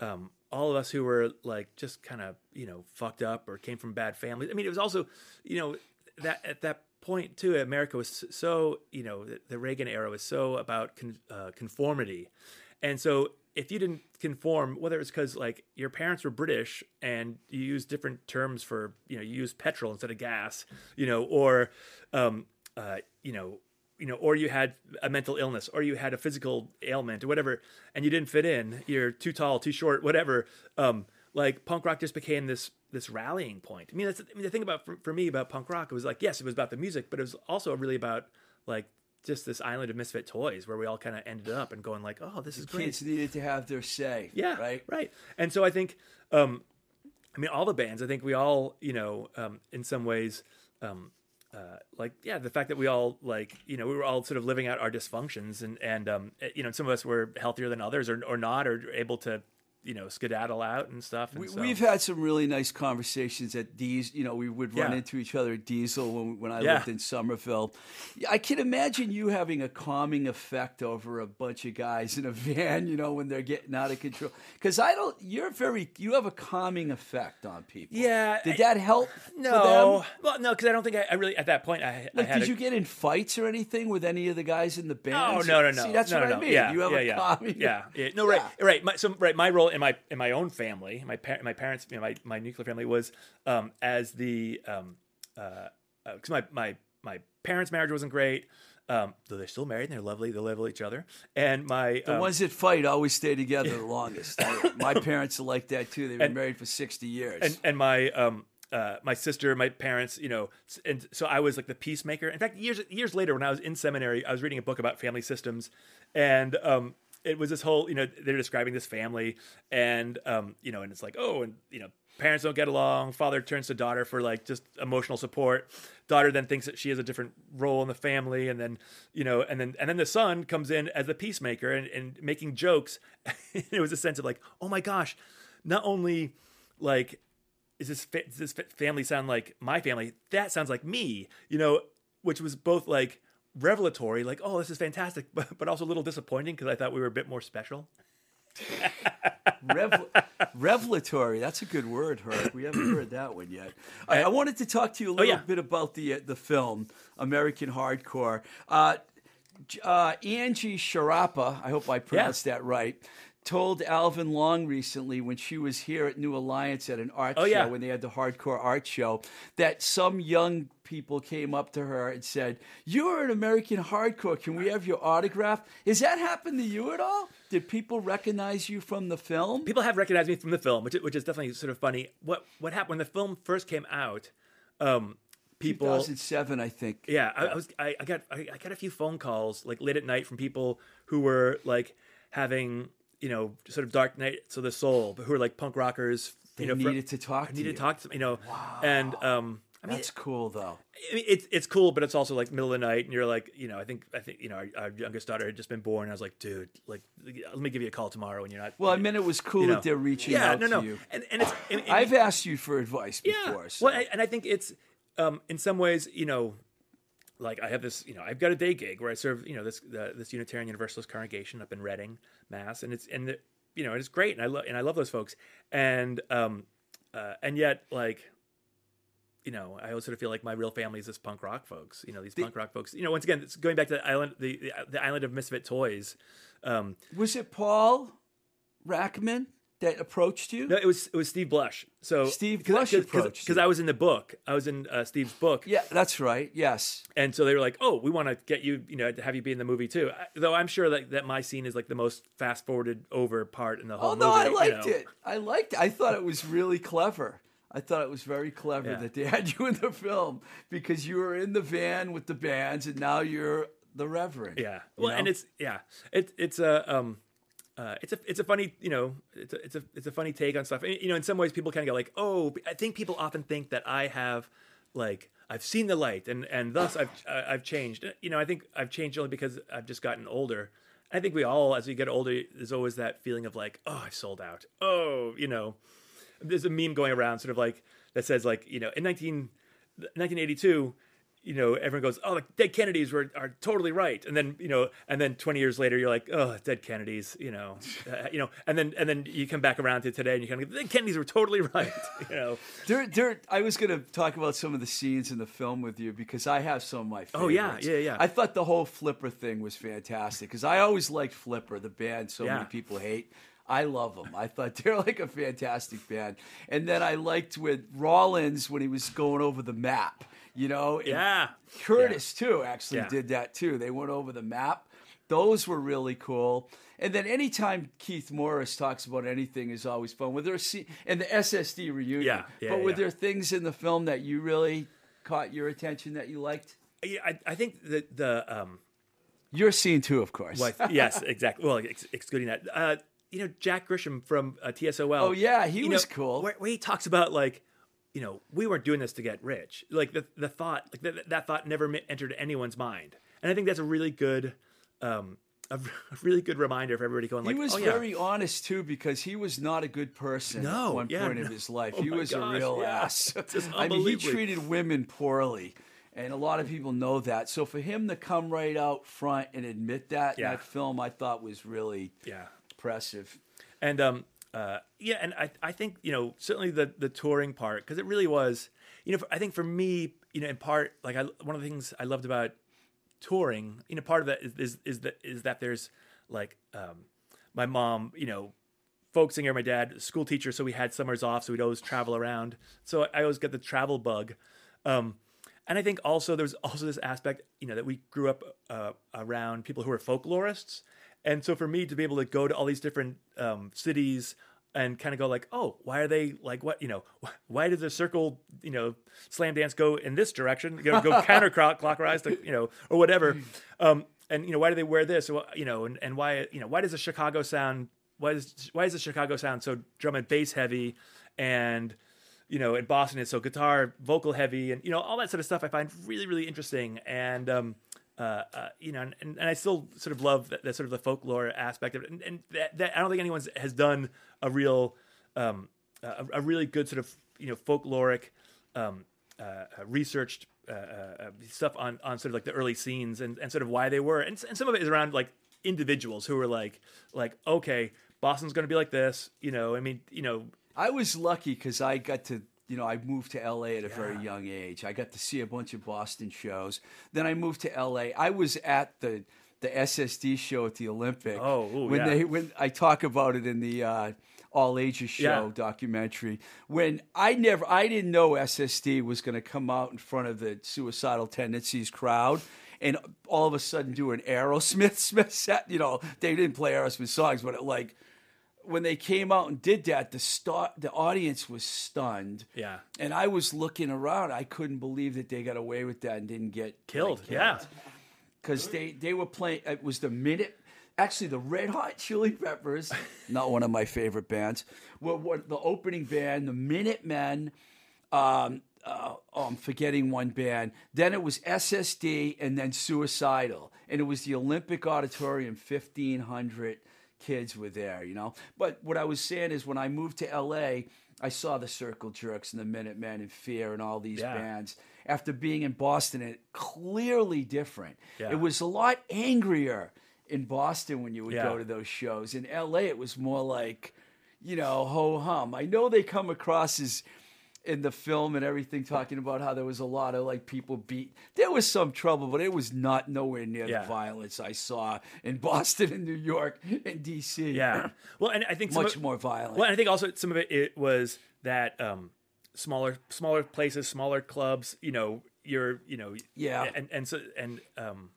um, all of us who were like just kind of you know fucked up or came from bad families. I mean, it was also, you know, that at that point too, America was so you know the, Reagan era was so about con, uh, conformity, and so if you didn't conform, whether it's because like your parents were British and you use different terms for you know you use petrol instead of gas, you know, or um, uh, you know you know, or you had a mental illness, or you had a physical ailment, or whatever, and you didn't fit in. You're too tall, too short, whatever. Um, like punk rock just became this this rallying point. I mean, that's I mean, the thing about for, for me about punk rock. It was like, yes, it was about the music, but it was also really about like just this island of misfit toys where we all kind of ended up and going like, oh, this is great. kids needed to have their say. Yeah, right. right. And so I think, um, I mean, all the bands. I think we all, you know, um, in some ways, um, uh, like yeah, the fact that we all like, you know, we were all sort of living out our dysfunctions, and and um, you know, some of us were healthier than others, or or not, or able to, you know skedaddle out and stuff. And We, so- We've had some really nice conversations at Diesel. You know, we would run Yeah. into each other at Diesel when, when I Yeah. lived in Somerville. I can imagine you having a calming effect over a bunch of guys in a van. You know, when they're getting out of control. Because I don't. You're very. You have a calming effect on people. Yeah, Did I- that help? for no, them? well, no, because I don't think I, I really at that point I, I Like, had. did a- you get in fights or anything with any of the guys in the band? Oh no no no! See, that's no, what no, I mean. Yeah, you have yeah, a calming. Yeah, yeah. No, right, right. My, so, right. My role in my in my own family, my par- my parents, you know, my my nuclear family was um, as the um, uh, because my my my parents' marriage wasn't great. Um, though they're still married and they're lovely, they love each other. And my The um, ones that fight always stay together the longest. My parents are like that too. They've been And- married for sixty years. and and my um uh, my sister, my parents, you know, and so I was like the peacemaker. In fact, years years later, when I was in seminary, I was reading a book about family systems, and um, it was this whole, you know, they're describing this family, and um, you know, and it's like, oh, and you know, parents don't get along. Father turns to daughter for like just emotional support. Daughter then thinks that she has a different role in the family, and then you know, and then and then the son comes in as the peacemaker and, and making jokes. it was a sense of like, oh my gosh, not only like is this does this family sound like my family? That sounds like me, you know, which was both like revelatory, like oh this is fantastic, but, but also a little disappointing because I thought we were a bit more special. Revel- revelatory. That's a good word, Herc. We haven't heard that one yet. I, I wanted to talk to you a little yeah. bit about the uh, the film American Hardcore. Uh, uh, Angie Sharapa, I hope I pronounced that right, told Alvin Long recently when she was here at New Alliance at an art Oh, show yeah. when they had the hardcore art show that some young people came up to her and said, "You're an American hardcore. Can we have your autograph?" Has that happened to you at all? Did people recognize you from the film? People have recognized me from the film, which which is definitely sort of funny. What what happened when the film first came out? Um, people 2007, I think. Yeah, I, I was. I, I got. I, I got a few phone calls like late at night from people who were like having you know sort of dark nights of the soul, but who were like punk rockers. They you know, needed to talk to needed you. to talk to you know, Wow. and um, I mean, That's cool, though. I mean, it's it's cool, but it's also like middle of the night, and you're like, you know, I think I think you know, our, our youngest daughter had just been born. And I was like, dude, like, let me give you a call tomorrow when you're not. Well, I mean, it was cool you know. that they're reaching yeah, out no, no, to you. and and it's. and- and- I've asked you for advice yeah. before. So. Well, I, and I think it's um, in some ways, you know, like I have this, you know, I've got a day gig where I serve, you know, this uh, this Unitarian Universalist congregation up in Reading, Mass, and it's and the, you know it's great, and I love and I love those folks, and um, uh, and yet like. You know, I always sort of feel like my real family is this punk rock folks. You know, these punk rock folks. You know, once again, it's going back to the island, the the, the island of misfit toys. Um, was it Paul Rachman that approached you? no, it was it was Steve Blush. So Steve Blush approached because. I was in the book. I was in uh, Steve's book. Yeah, that's right. Yes. and so they were like, "Oh, we want to get you, you know, to have you be in the movie too." I, though I'm sure that, that my scene is like the most fast forwarded over part in the whole Oh movie. no, I you liked know. it. I liked it. I thought it was really clever. I thought it was very clever Yeah. that they had you in the film because you were in the van with the bands, and now you're the Reverend. Yeah. you Well, and it's yeah, it, it's a um, uh, it's a it's a funny you know it's a it's a it's a funny take on stuff. And, You know, in some ways, people kind of go like, "Oh," I think people often think that I have like I've seen the light and and thus I've uh, I've changed. You know, I think I've changed only because I've just gotten older. I think we all, as we get older, there's always that feeling of like, "Oh, I've sold out." Oh, you know, there's a meme going around sort of like that says like you know in 19, 1982 you know everyone goes oh the dead kennedys were are totally right and then you know and then 20 years later you're like oh dead kennedys you know uh, you know and then and then you come back around to today and you kind of go, the kennedys were totally right you know There, there, I was going to talk about some of the scenes in the film with you because I have some of my favorites. Oh, yeah, yeah, yeah. I thought the whole Flipper thing was fantastic because I always liked Flipper, the band so Yeah. many people hate. I love them. I thought they're like a fantastic band. And then I liked with Rollins when he was going over the map, you know? yeah Curtis too actually Yeah. did that too. They went over the map. Those were really cool. And then anytime Keith Morris talks about anything is always fun. Were there se- and the SSD reunion? Yeah, yeah, but were there things in the film that you really caught your attention that you liked? Yeah, I, I think the the um Your scene too, of course. well, I- yes exactly well ex- excluding that uh you know Jack Grisham from uh, TSOL Oh yeah, he was know, cool. Where, where he talks about like, you know, we weren't doing this to get rich. Like the the thought, like that that thought never entered anyone's mind. And I think that's a really good, um, a, really good reminder for everybody going like, he was oh, yeah. very honest too because he was not a good person No, at one yeah, point no. of his life. Oh he was a real yeah. ass. I mean, he treated women poorly. And a lot of people know that. So for him to come right out front and admit that in Yeah. that film, I thought was really yeah. impressive. And um, uh, yeah, and I, I think you know certainly the the touring part because it really was, you know, I think for me, you know, in part, like I one of the things I loved about touring, you know, part of that is is, is that is that there's like um, my mom, you know, folk singer, my dad, school teacher, so we had summers off, so we'd always travel around. So I always get the travel bug. Um, and I think also there's also this aspect, you know, that we grew up uh, around people who are folklorists, and so for me to be able to go to all these different um, cities and kind of go like, oh, why are they like what, you know, why does the circle, you know, slam dance go in this direction, you know, go counterclockwise to, you know, or whatever, um, and you know, why do they wear this, you know, and, and why, you know, why does the Chicago sound, why is why is the Chicago sound so drum and bass heavy, and you know, in Boston it's so guitar vocal heavy, and you know, all that sort of stuff I find really really interesting, and um, uh, uh, you know, and, and I still sort of love that, that sort of the folklore aspect of it, and, and that, that I don't think anyone has done a real, um, a, a really good sort of you know folkloric, um, uh, uh, researched uh, stuff on on sort of like the early scenes and, and sort of why they were, and, and some of it is around like individuals who were like like okay, Boston's going to be like this, you know, I mean, you know, I was lucky because I got to, you know, I moved to LA at a very young age. I got to see a bunch of Boston shows. Then I moved to LA. I was at the the SSD show at the Olympic. Oh, ooh, when yeah. they when I talk about it in the uh, All Ages show Yeah. documentary. When I never, I didn't know SSD was going to come out in front of the suicidal tendencies crowd. And all of a sudden, do an Aerosmith Smith set. You know, they didn't play Aerosmith songs, but it like when they came out and did that, the start, the audience was stunned. Yeah. And I was looking around. I couldn't believe that they got away with that and didn't get killed, yeah, Because they they were playing. It was the minute. Actually, the Red Hot Chili Peppers, not one of my favorite bands, were, were the opening band. The Minutemen. Um, uh, oh, I'm forgetting one band. Then it was SSD, and then Suicidal, and it was the Olympic Auditorium. Fifteen hundred kids were there, you know. But what I was saying is, when I moved to LA, I saw the Circle Jerks and the Minutemen and Fear and all these Yeah. bands. After being in Boston, it clearly different. Yeah. It was a lot angrier in Boston when you would Yeah. go to those shows. In LA, it was more like, you know, ho hum. I know they come across as in the film and everything talking about how there was a lot of like people beat there was some trouble but it was not nowhere near Yeah. the violence i saw in boston and new york and dc yeah. Well, and I think much of- more violent Well, I think also some of it, it was that um, smaller smaller places, smaller clubs. You know, you're you know Yeah. and and so and um,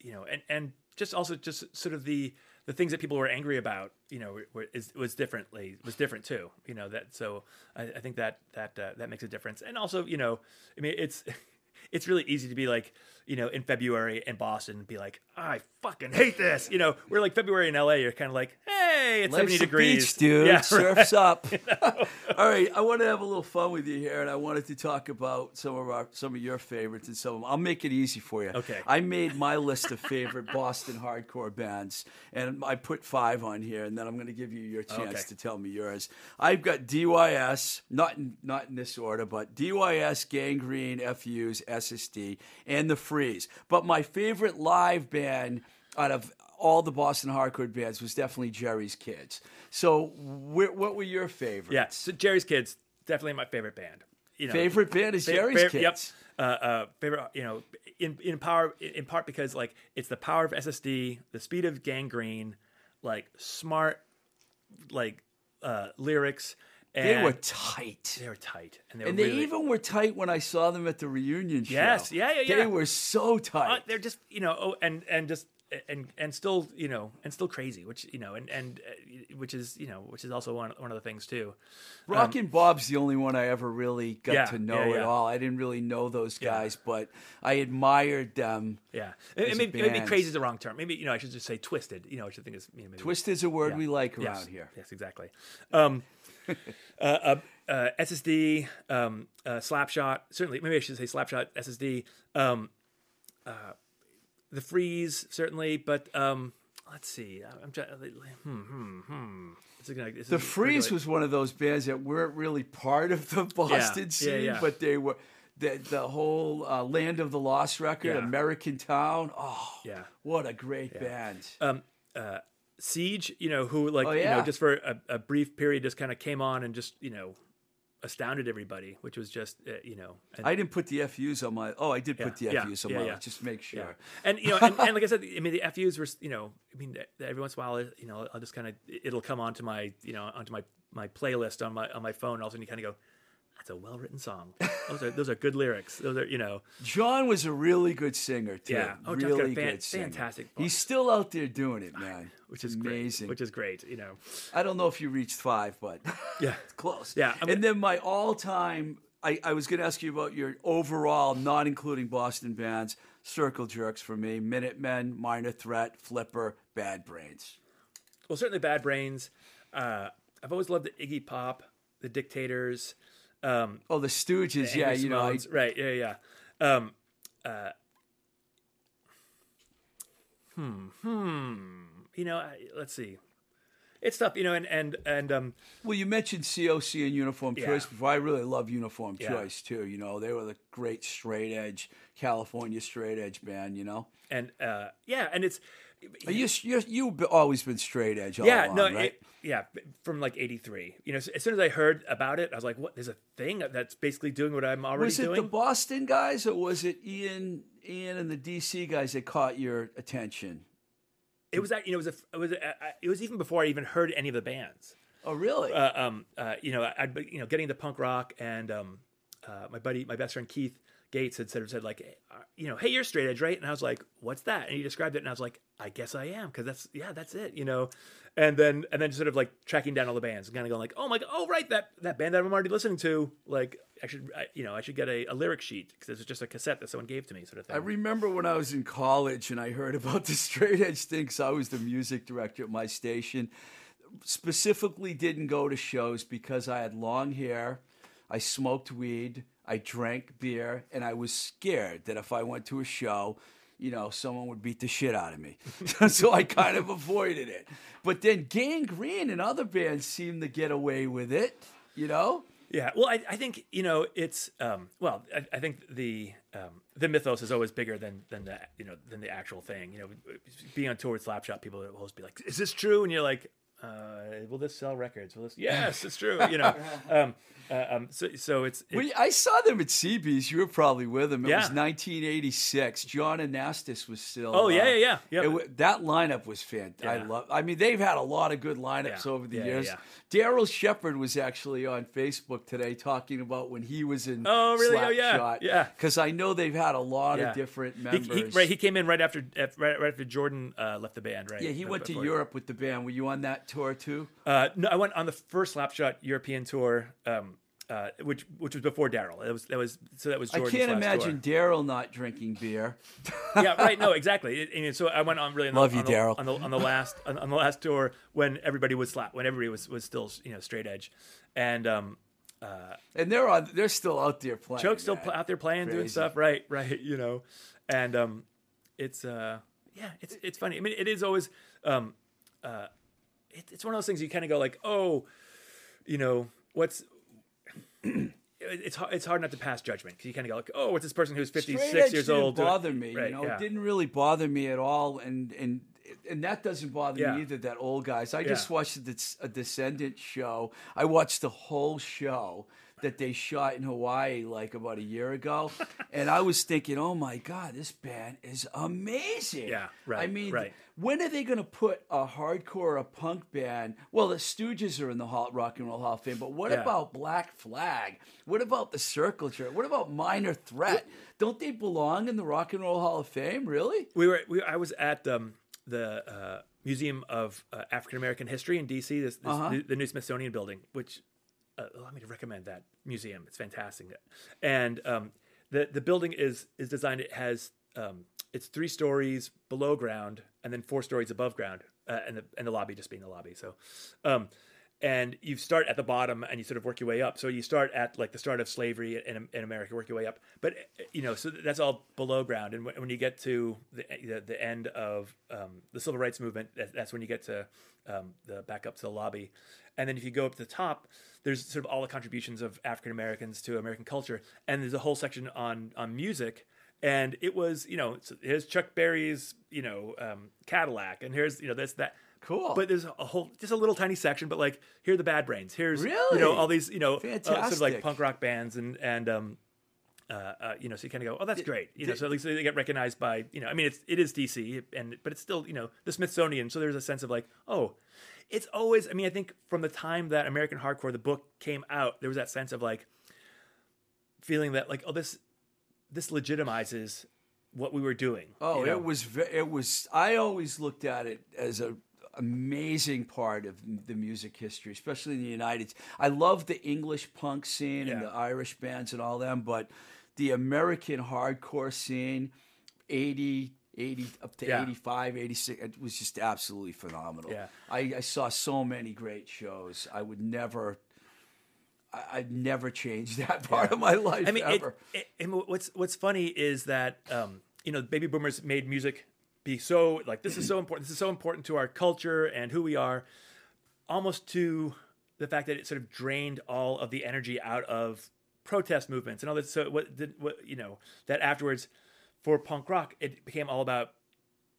you know, and and just also just sort of the the things that people were angry about. You know, were, is, was differently was different too. You know that so I, I think that that uh, that makes a difference. And also, you know, I mean, it's. It's really easy to be like, you know, in February in Boston, and be like, I fucking hate this. You know, we're like February in LA. You're kind of like, hey, it's Life's 70 degrees, beach, dude. Yeah, Surf's up. All right, I want to have a little fun with you here, and I wanted to talk about some of our some of your favorites and some of them. I'll make it easy for you. Okay. I made my list of favorite Boston hardcore bands, and I put five on here, and then I'm going to give you your chance Okay. to tell me yours. I've got DYS, not in, not in this order, but DYS, Gang Green, FUs, SSD, and the Freeze. But my favorite live band out of all the Boston hardcore bands was definitely Jerry's Kids. So, wh- what were your favorites? Yeah, so Jerry's Kids definitely my favorite band. You know, Favorite band is fa- Jerry's fa- Kids. Yep. Uh, uh, favorite, you know, in in power, in part because like it's the power of SSD, the speed of Gang Green, like smart, like uh, lyrics. And They were tight. they were tight, and they were And they really, even were tight when I saw them at the reunion show. Yes, yeah, yeah, They were so uh, tight. they're just you know, oh, and and just and and still you know, and still crazy, which you know, and and uh, which is you know, which is also one one of the things too. Rock Rockin' Bob's the only one I ever really got Yeah, to know yeah, at all. I didn't really know those guys, but I admired them. Yeah, it, As maybe, maybe crazy is the wrong term. Maybe you know I should just say twisted. You know, I should think is you know, maybe Twisted's a word yeah. we like around yes, here. Yes, exactly. Um, uh, uh, uh, SSD, um, uh, Slapshot. Certainly, maybe I should say Slapshot SSD. Um, uh, the freeze certainly, but um, let's see. I'm trying. Hmm, hmm, hmm. This is gonna, this The is Freeze was one of those bands that weren't really part of the Boston yeah, scene, yeah. but they were the the whole uh, Land of the Lost record, Yeah. American Town. Oh, Yeah. what a great band! um, uh, Siege, you know, who like Oh, you know just for a, a brief period just kind of came on and just you know astounded everybody, which was just uh, you know. And, I didn't put the FUs on my. Oh, I did put the Yeah, FUs on yeah, my. yeah. Just make sure. yeah. and you know, and, and like I said, I mean, the FUs were, you know, I mean, every once in a while, you know, I'll just kind of, it'll come onto my, you know, onto my my playlist on my on my phone. And all of a sudden, you kind of go, "That's a well written song. Those are those are good lyrics. Those are, you know, John was a really good singer too. Yeah. Oh, John's got a really fan- good singer. fantastic He's still out there doing it, man. which is amazing. great. Which is great. You know, I don't know if you reached five, but yeah. it's close. Yeah, I'm and then my all-time. I, I was going to ask you about your overall, not including Boston bands, circle jerks for me: Minutemen, Minor Threat, Flipper, Bad Brains. Well, certainly Bad Brains. Uh, I've always loved the Iggy Pop, the Dictators. Um, Oh, the Stooges. the yeah, you know. I, right? Yeah, yeah. Um, uh, hmm, hmm. You know, I, let's see. It's tough, you know, and and and um, well, you mentioned COC and Uniform Yeah. Choice before. I really love Uniform Yeah. Choice too. You know, they were the great straight edge California straight edge band. You know. and uh, yeah, and it's You you you've always been straight edge. All yeah, along, no, right? it, yeah, from like '83. You know, as soon as I heard about it, I was like, "What? There's a thing that's basically doing what I'm already doing." was it doing." the Boston guys or was it Ian Ian and the DC guys that caught your attention? it was you know, it was a, it was a, it was even before I even heard any of the bands. Oh, really? uh, um, uh, you know, I'd be- you know getting into punk rock, and um, uh, my buddy, my best friend Keith Gates had said, said like, "Hey, uh, you know, hey, you're straight edge, right? And I was like, what's that? And he described it, and I was like, I guess I am, because that's yeah, that's it, you know. And then and then sort of like tracking down all the bands and kind of going like, oh my god, oh right, that that band that I'm already listening to, like I should, I, you know, I should get a, a lyric sheet because this was just a cassette that someone gave to me, sort of thing. I remember when I was in college and I heard about the straight edge thing 'cause I was the music director at my station. Specifically, didn't go to shows because I had long hair, I smoked weed, I drank beer, and I was scared that if I went to a show, you know, someone would beat the shit out of me. so I kind of avoided it. But then Gang Green and other bands seemed to get away with it, you know? Yeah, well, I, I think you know it's um, well, I, I think the um, the mythos is always bigger than than the you know than the actual thing. You know, being on tour with Slapshot, people will always be like, "Is this true?" And you're like, uh, "Will this sell records? Will this?" Yes, it's true. You know, um, uh, um, so so it's, it's We, I saw them at CB's. You were probably with them. It was 1986. John Anastas was still. oh yeah uh, yeah yeah yeah. it that lineup was fantastic. I love. I mean, they've had a lot of good lineups Yeah. over the Yeah, yeah, years. yeah. Darryl Shepard was actually on Facebook today talking about when he was in. Oh, really? Oh, yeah. Slapshot. Yeah. Because I know they've had a lot yeah. of different members. he, right, he came in right after right, right after Jordan uh, left the band. Right. yeah, he went to Europe with the band. Were you on that tour too? Uh, no, I went on the first Slapshot European tour. Um, uh, which which was before Daryl. That was that was so that was I can't imagine. Daryl not drinking beer. yeah, right. No, exactly. It- and so I went on really on the, Love you, Daryl. on the on the last on, on the last tour when everybody was slap when everybody was was still you know straight edge, and um, uh, And they're on. They're still out there playing. Choke's still pl- out there playing doing stuff. Right, right. You know, and um, it's uh, yeah, it's it's funny. I mean, it is always um, uh, it, it's one of those things you kind of go like, oh, you know, what's it's hard, it's hard not to pass judgment because you kind of go like, oh, what's this person who's fifty six Straight six edge years didn't old? bother me. Right, you know, yeah. it didn't really bother me at all, and and and that doesn't bother Yeah. me either. That old guys. I just watched the, a Descendent show. I watched the whole show that they shot in Hawaii like about a year ago, and I was thinking, oh my god, this band is amazing. Yeah, right, I mean, right. when are they going to put a hardcore or a punk band? Well, the Stooges are in the Hall, Rock and Roll Hall of Fame, but what Yeah. about Black Flag? What about the Circle Jerk? What about Minor Threat? Don't they belong in the Rock and Roll Hall of Fame? Really? we were we, I was at um, the uh, Museum of uh, African American History in DC, this, this Uh-huh. new, the new Smithsonian building, which uh, allow me to recommend that museum. It's fantastic, and um, the the building is is designed. It has um, it's three stories below ground and then four stories above ground, uh, and the and the lobby just being the lobby. So, um, and you start at the bottom and you sort of work your way up. So you start at like the start of slavery in, in America, work your way up. But you know, so that's all below ground. And when you get to the the, the end of um, the civil rights movement, that's when you get to um, the back up to the lobby. And then if you go up to the top, there's sort of all the contributions of African Americans to American culture, and there's a whole section on on music. And it was, you know, here's Chuck Berry's, you know, um, Cadillac, and here's, you know, this that Cool. But there's a whole, just a little tiny section. But like, here are the Bad Brains. Here's, really, you know, all these, you know, uh, sort of like punk rock bands and and um, uh, uh, you know, so you kind of go, oh, that's great. You know, so at least they get recognized by, you know, I mean, it's it is DC, and but it's still, you know, the Smithsonian. So there's a sense of like, oh, it's always. I mean, I think from the time that American Hardcore, the book came out, there was that sense of like feeling that like, oh, this this legitimizes what we were doing. Oh, you know? it was. It was. I always looked at it as a amazing part of the music history, especially in the United. States. I love the English punk scene and the Irish bands and all them, but the American hardcore scene, 80, 80 up to Yeah. 85, 86, it was just absolutely phenomenal. Yeah. I, I saw so many great shows. I would never. I- I'd never change that part of my life I mean, it, it, and what's what's funny is that um, you know baby boomers made music be so like this is so important. This is so important to our culture and who we are, almost to the fact that it sort of drained all of the energy out of protest movements and all that. So what did what you know that afterwards for punk rock it became all about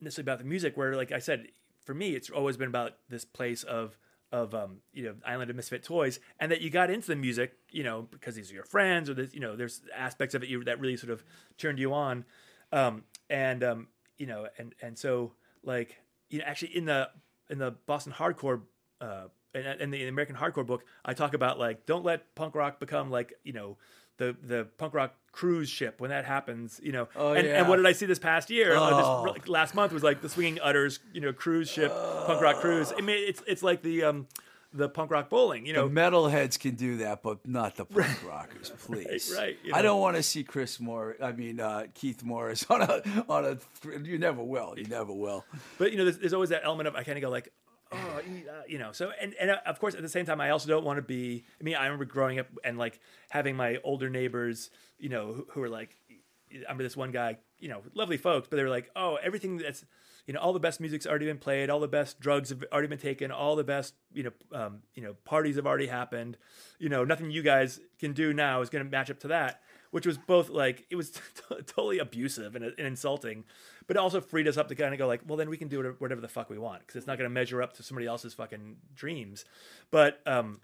necessarily about the music. Where like I said, for me it's always been about this place of of um, you know Island of Misfit Toys, and that you got into the music, you know, because these are your friends, or this, you know, there's aspects of it you, that really sort of turned you on, um, and um, you know, and and so like you know, actually in the in the Boston hardcore. Uh, in, in the American hardcore book, I talk about like don't let punk rock become like you know the the punk rock cruise ship when that happens, you know. Oh, and, yeah. and what did I see this past year? Uh, Oh. this, last month was like the Swinging Utters, you know, cruise ship, punk rock cruise. I mean, it's it's like the um the punk rock bowling, you know. The metalheads can do that, but not the punk rockers, please. right, you I don't want to see Chris Moore. I mean uh, Keith Morris on a on a. You never will. You never will. But you know, there's, there's always that element of I kind of go like, oh, you- uh, know. So and and uh, of course at the same time, I also don't want to be. I mean, I remember growing up and like having my older neighbors, you know, who, who were like, I remember this one guy, you know, lovely folks, but they were like, oh, everything that's you know, all the best music's already been played, all the best drugs have already been taken, all the best, you know, um, you know, parties have already happened. You know, nothing you guys can do now is going to match up to that. Which was both like it was totally abusive and, and insulting, but it also freed us up to kind of go like, well, then we can do whatever the fuck we want because it's not going to measure up to somebody else's fucking dreams. But um,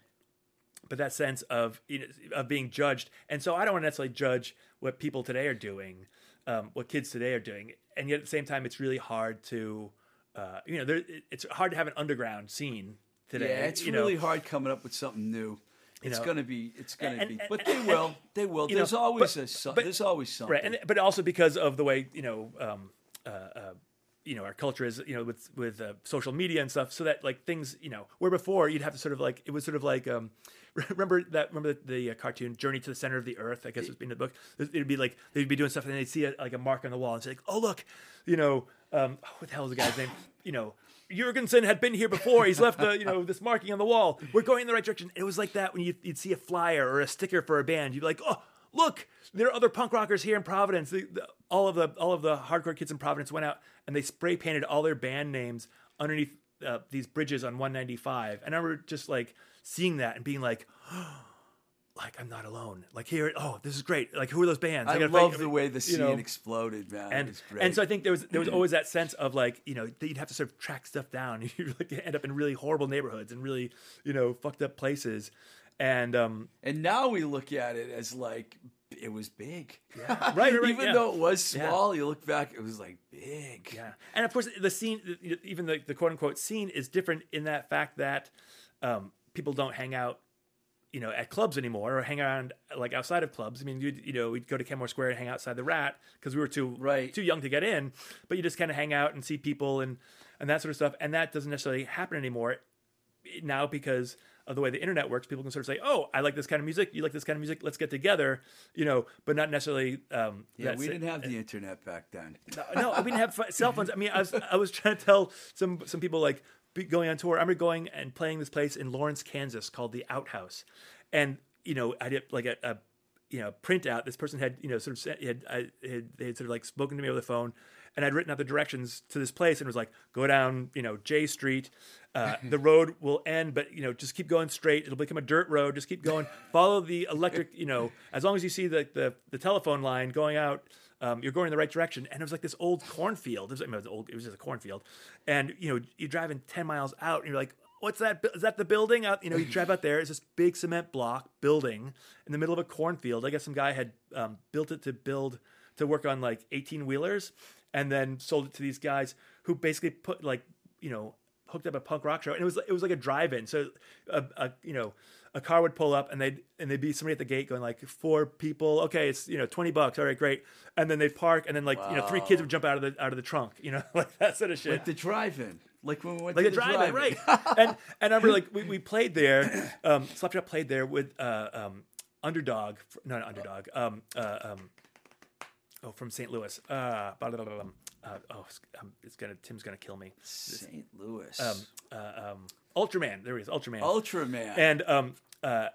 but that sense of you know, of being judged, and so I don't want to necessarily judge what people today are doing, um, what kids today are doing, and yet at the same time, it's really hard to, uh, you know, there, it's hard to have an underground scene today. Yeah, it's you really know? hard coming up with something new. It's know, gonna be. It's gonna and- be. and- But they will. They will. you know, There's always but- a. so- but- There's always something. right and but also because of the way you know um uh, uh you know our culture is you know with with uh, social media and stuff so that like things you know where before you'd have to sort of like it was sort of like um remember that remember the, the uh, cartoon journey to the center of the earth i guess it's in the book it'd be like they'd be doing stuff and they'd see a, like a mark on the wall and say like oh look you know um oh, what the hell is the guy's name you know Jurgensen had been here before. He's left the, you know, this marking on the wall. We're going in the right direction. It was like that when you, you'd see a flyer or a sticker for a band. You'd be like, oh, look, there are other punk rockers here in Providence. The, the, all of the all of the hardcore kids in Providence went out and they spray painted all their band names underneath uh, these bridges on 195. And I remember just like seeing that and being like, like I'm not alone. Like here, oh, this is great. Like who are those bands? I gotta love find- the way the you scene know, exploded, man. and it's great. and so I think there was there was always that sense of like you know that you'd have to sort of track stuff down. You like end up in really horrible neighborhoods and really you know fucked up places, and um And now we look at it as like it was big. right, right, right, Even yeah. though it was small, you look back, it was like big. yeah, and of course the scene, even the, the quote unquote scene, is different in that fact that um, people don't hang out. You know, at clubs anymore, or hang around like outside of clubs. I mean, you you know, we'd go to Kenmore Square and hang outside the Rat because we were too Right. too young to get in. But you just kind of hang out and see people and and that sort of stuff. And that doesn't necessarily happen anymore now because of the way the internet works. People can sort of say, "Oh, I like this kind of music. You like this kind of music. Let's get together." You know, but not necessarily. Um, Yeah, we didn't have the internet back then. no, we didn't have cell phones. I mean, I was I was trying to tell some some people like be going on tour. I remember going and playing this place in Lawrence, Kansas called the Outhouse, and you know I did like a, a you know printout. This person had you know sort of said, had, I, had they had sort of like spoken to me over the phone, and I'd written out the directions to this place, and was like go down you know J Street. Uh, the road will end, but you know, just keep going straight. It'll become a dirt road. Just keep going. Follow the electric. You know, as long as you see the the, the telephone line going out, um, you're going in the right direction. And it was like this old cornfield. It was, it was old. It was just a cornfield, and you know, you're driving ten miles out, and you're like, what's that? Is that the building? Out, you know, you drive out there. It's this big cement block building in the middle of a cornfield. I guess some guy had um, built it to build to work on like 18 wheelers, and then sold it to these guys who basically put like you know hooked up a punk rock show, and it was it was like a drive-in. So a, a you know a car would pull up, and they'd and they'd be somebody at the gate going like four people. Okay, it's you know twenty bucks. All right, great. And then they'd park, and then like you know three kids would jump out of the out of the trunk. You know like that sort of shit. Like the drive-in. Like when we went like to a the drive-in, right? and and I remember like we, we played there. Um, Slapshot played there with uh, um, Underdog, no, not Underdog. Um, uh, um, oh, from St. Louis. Uh, blah, blah, blah, blah. Uh, oh, it's, um, it's gonna Tim's gonna kill me. St. Louis. Um, uh, um, Ultraman. There he is, Ultraman. Ultraman. and um, uh,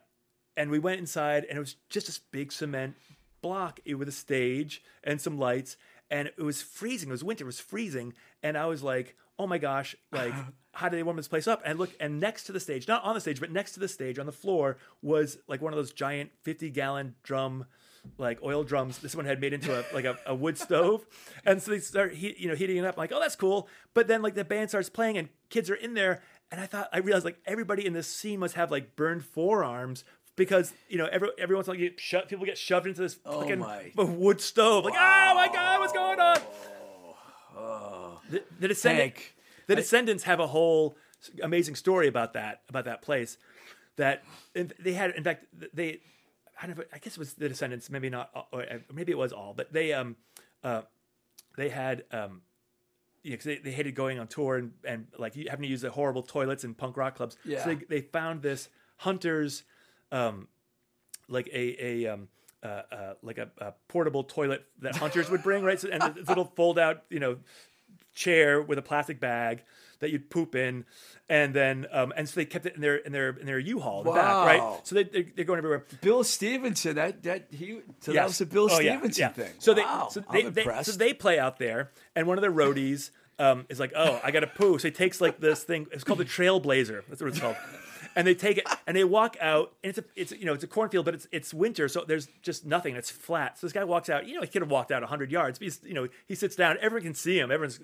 and we went inside, and it was just this big cement block with a stage and some lights, and it was freezing. It was winter. It was freezing, and I was like, "Oh my gosh!" Like, how do they warm this place up? And look, and next to the stage, not on the stage, but next to the stage on the floor was like one of those giant fifty-gallon drum like oil drums this one had made into a like a, a wood stove. And so they start heat, you know heating it up like oh that's cool. But then like the band starts playing and kids are in there and i thought i realized like everybody in this scene must have like burned forearms because you know every every once in a while you get sho- people get shoved into this Oh fucking my. wood stove like ah, oh my god what's going on? Oh. The, the Descendent Hank, the Descendents have a whole amazing story about that about that place that they had in fact they I don't know I guess it was the Descendents maybe not all- or uh, maybe it was all but they um uh they had um you know, 'cause they, they hated going on tour and, and like having to use the horrible toilets in punk rock clubs. Yeah. So they, they found this hunters, um, like a a um, uh, uh, like a, a portable toilet that hunters would bring, right? So, and this little fold out, you know, chair with a plastic bag that you'd poop in, and then um, and so they kept it in their in their in their U-Haul in the back, right? So they they're, they're going everywhere. Bill Stevenson. That that he. So that was a Bill Oh, Stevenson yeah. thing. So they, so they, they, so they play out there, and one of the roadies um, is like, "Oh, I got to poo." So he takes like this thing. It's called the Trailblazer. That's what it's called. And they take it and they walk out, and it's a it's you know it's a cornfield, but it's it's winter, so there's just nothing. It's flat. So this guy walks out. You know, he could have walked out hundred yards. But he's you know he sits down. Everyone can see him. Everyone's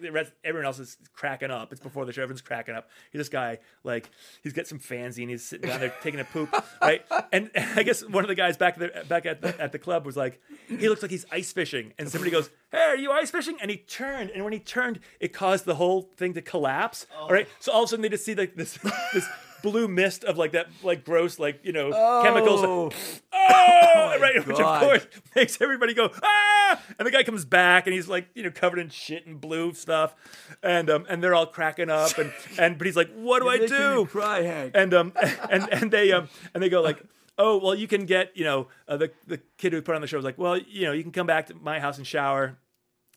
everyone else is cracking up. It's before the show. Everyone's cracking up. He's this guy like he's got some fanzine. He's sitting down there taking a poop, right? And, I guess one of the guys back there back at the, at the club was like, he looks like he's ice fishing, and somebody goes, "Hey, are you ice fishing?" And he turned, and when he turned, it caused the whole thing to collapse. Oh. All right, so all of a sudden they just see like this this blue mist of like that like gross like you know chemicals. Oh. Oh, right, which of course makes everybody go ah! And the guy comes back and he's like, you know, covered in shit and blue stuff, and um, and they're all cracking up and and but he's like, what do I do? cry, Hank. and um and and they um and they go like oh well you can get you know uh, the the kid who put on the show was like well you know you can come back to my house and shower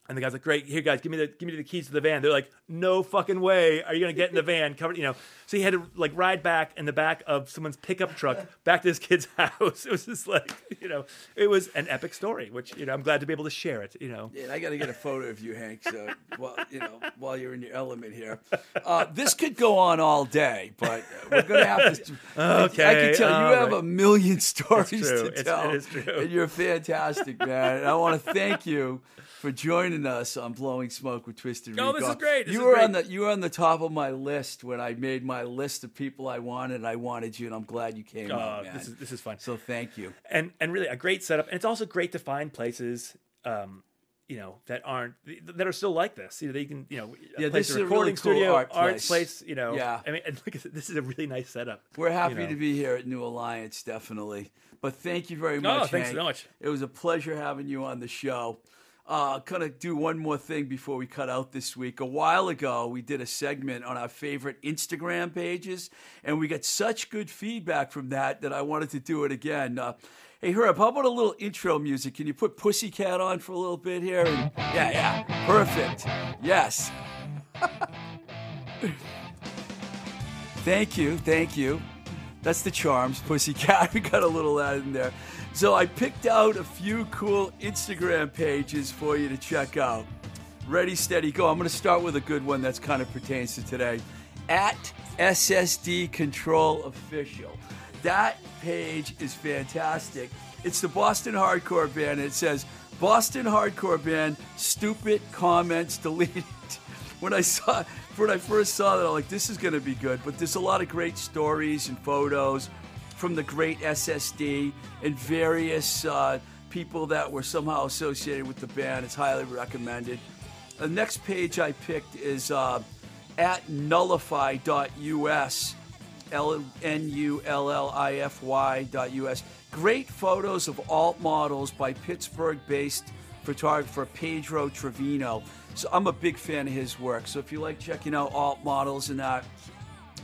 and the guy's like great here guys give me the give me the keys to the van they're like no fucking way are you gonna get in the van covered you know so he had to like ride back in the back of someone's pickup truck back to his kid's house it was just like you know it was an epic story which you know i'm glad to be able to share it you know Yeah, I got to get a photo of you, Hank. So, well, you know, while you're in your element here, uh, this could go on all day, but we're gonna have to. okay. I can tell you have a million stories to It's- tell. it is true. And you're fantastic, man. And I want to thank you for joining us on Blowing Smoke with Twisted Oh, this is great. This you is were great. on the you were on the top of my list when I made my list of people I wanted. I wanted you, and I'm glad you came out, man. this is this is fun so thank you. and and really a great setup and it's also great to find places um you know that aren't that are still like this you know they can you know a Yeah, place this is a really recording cool studio art place. place you know Yeah. i mean and look at this, this is a really nice setup We're happy know. to be here at New Alliance, definitely. But thank you very Oh, much. thanks Hank. so much. It was a pleasure having you on the show. Uh, gonna do one more thing before we cut out this week. A while ago, we did a segment on our favorite Instagram pages, and we got such good feedback from that that I wanted to do it again. Uh, hey, Herb, how about a little intro music? Can you put Pussycat on for a little bit here? And, yeah, yeah, perfect. Yes. Thank you, thank you. That's the charms, Pussycat. We got a little added in there. So I picked out a few cool Instagram pages for you to check out. Ready, steady, go. I'm going to start with a good one that's kind of pertains to today. At SSD Control Official. That page is fantastic. It's the Boston Hardcore Band. It says, Boston Hardcore Band, stupid comments deleted. when I saw, when I first saw that, I'm like, this is going to be good. But there's a lot of great stories and photos from the great SSD and various uh, people that were somehow associated with the band. It's highly recommended. The next page I picked is uh, at nullify.us, L N U L L I F Y.us. Great photos of alt models by Pittsburgh based photographer Pedro Trevino. So I'm a big fan of his work. So if you like checking out alt models and that,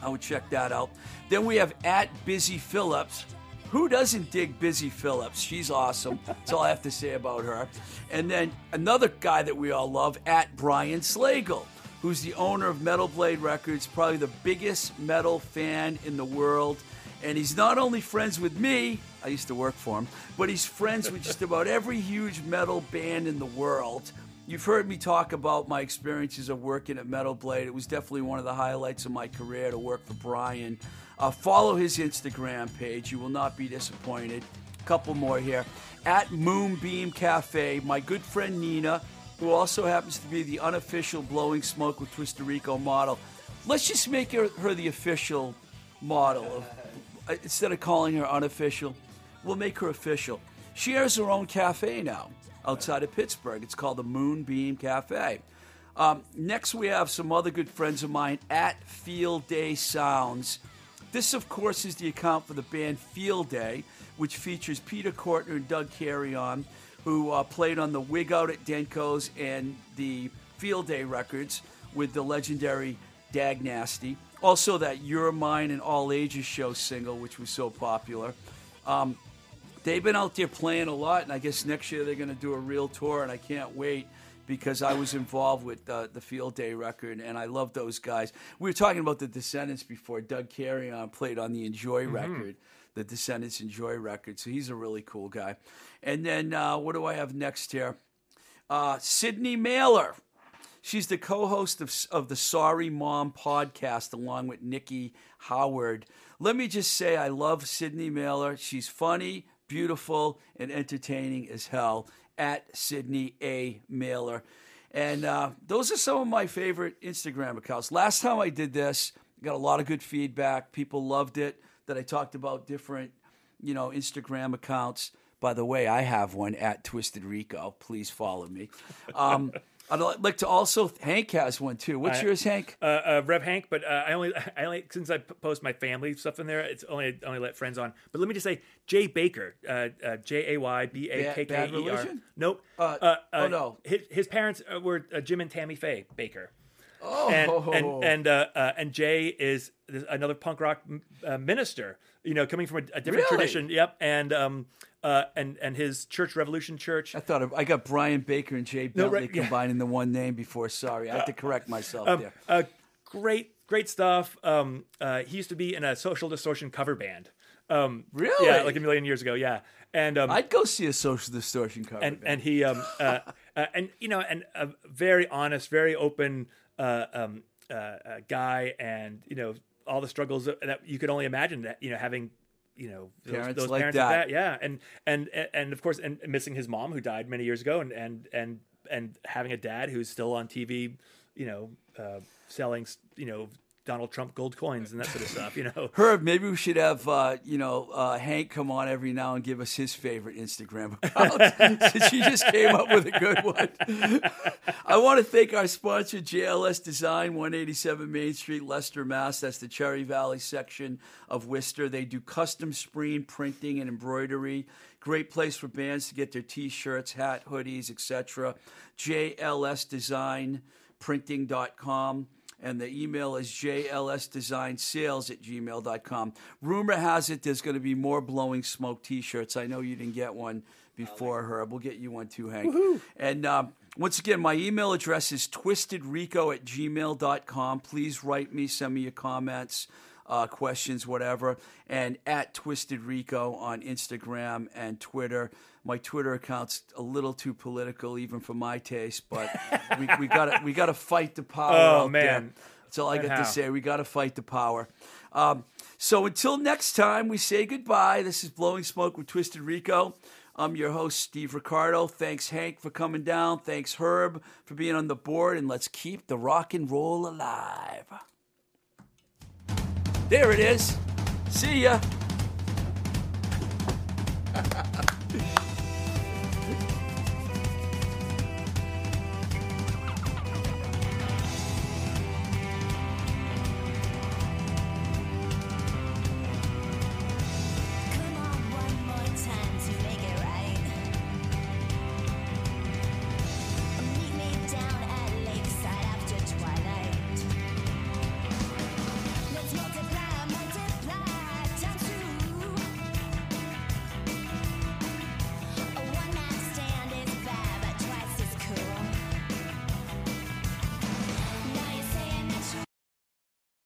I would check that out. Then we have at Busy Phillips. Who doesn't dig Busy Phillips? She's awesome. That's all I have to say about her. And then another guy that we all love, at Brian Slagel, who's the owner of Metal Blade Records, probably the biggest metal fan in the world. And he's not only friends with me, I used to work for him, but he's friends with just about every huge metal band in the world. You've heard me talk about my experiences of working at Metal Blade. It was definitely one of the highlights of my career to work for Brian. Uh, follow his Instagram page. You will not be disappointed. A couple more here. At Moonbeam Cafe, my good friend Nina, who also happens to be the unofficial Blowing Smoke with Twisted Rico model. Let's just make her, her the official model. Of, uh, instead of calling her unofficial, we'll make her official. She has her own cafe now outside of Pittsburgh. It's called the Moonbeam Cafe. Um, next, we have some other good friends of mine at Field Day Sounds. This, of course, is the account for the band Field Day, which features Peter Cortner and Doug Carrion, who uh, played on the Wig Out at Denko's and the Field Day records with the legendary Dag Nasty. Also, that You're Mine and All Ages show single, which was so popular. Um, they've been out there playing a lot, and I guess next year they're going to do a real tour, and I can't wait because I was involved with uh, the Field Day record, and I love those guys. We were talking about the Descendents before. Doug Carrion played on the Enjoy mm-hmm. record, the Descendents Enjoy record, so he's a really cool guy. And then uh, what do I have next here? Uh, Sydney Mailer. She's the co-host of, of the Sorry Mom podcast along with Nikki Howard. Let me just say I love Sydney Mailer. She's funny, beautiful, and entertaining as hell at Sydney A. Mailer. And uh, those are some of my favorite Instagram accounts. Last time I did this, got a lot of good feedback. People loved it that I talked about different, you know, Instagram accounts. By the way, I have one at Twisted Rico. Please follow me. Um, I'd like to also. Hank has one too. What's uh, yours, Hank? Uh, uh, Rev Hank, but uh, I only, I only since I post my family stuff in there, it's only only let friends on. But let me just say, Jay Bakker, uh, uh, J A Y B A K K E R. Nope. oh no. His, his parents were Jim and Tammy Faye Bakker. Oh. And and and, and Jay is another punk rock minister. You know, coming from a, a different really? tradition. Yep. And um, uh, and and his church, Revolution Church. I thought of, I got Brian Baker and Jay Bentley no, right, yeah. in the one name before. Sorry, I have to correct myself um, there. Uh, great, great stuff. Um, uh, he used to be in a Social Distortion cover band. Um, really? Yeah, like a million years ago. Yeah, and um, I'd go see a Social Distortion cover and, band. And he, um, uh, uh, and you know, and a very honest, very open uh, um, guy, and you know, all the struggles that you could only imagine that you know having you know parents those, those like parents that. that. yeah and and and of course and missing his mom who died many years ago and and and and having a dad who's still on tv you know uh, selling you know Donald Trump gold coins and that sort of stuff, you know. Herb, maybe we should have uh, you know uh, Hank come on every now and give us his favorite Instagram account since he just came up with a good one. I want to thank our sponsor, JLS Design, 187 Main Street, Leicester, Mass. That's the Cherry Valley section of Worcester. They do custom screen printing and embroidery. Great place for bands to get their T-shirts, hat, hoodies, etc. JLS Design Printing.com and the email is jlsdesignsales at gmail.com. Rumor has it there's going to be more blowing smoke T-shirts. I know you didn't get one before her. We'll get you one too, Hank. Woo-hoo. And um, once again, my email address is twistedrico at gmail.com. Please write me, send me your comments. Uh, questions, whatever. And at Twisted Rico on Instagram and Twitter. My Twitter account's a little too political, even for my taste, but we, we got we got to fight the power. Oh, out man. there. That's all I got to say. We got to fight the power. Um, so until next time, we say goodbye. This is Blowing Smoke with Twisted Rico. I'm your host, Steve Ricardo. Thanks, Hank, for coming down. Thanks, Herb, for being on the board. And let's keep the rock and roll alive. There it is. See ya.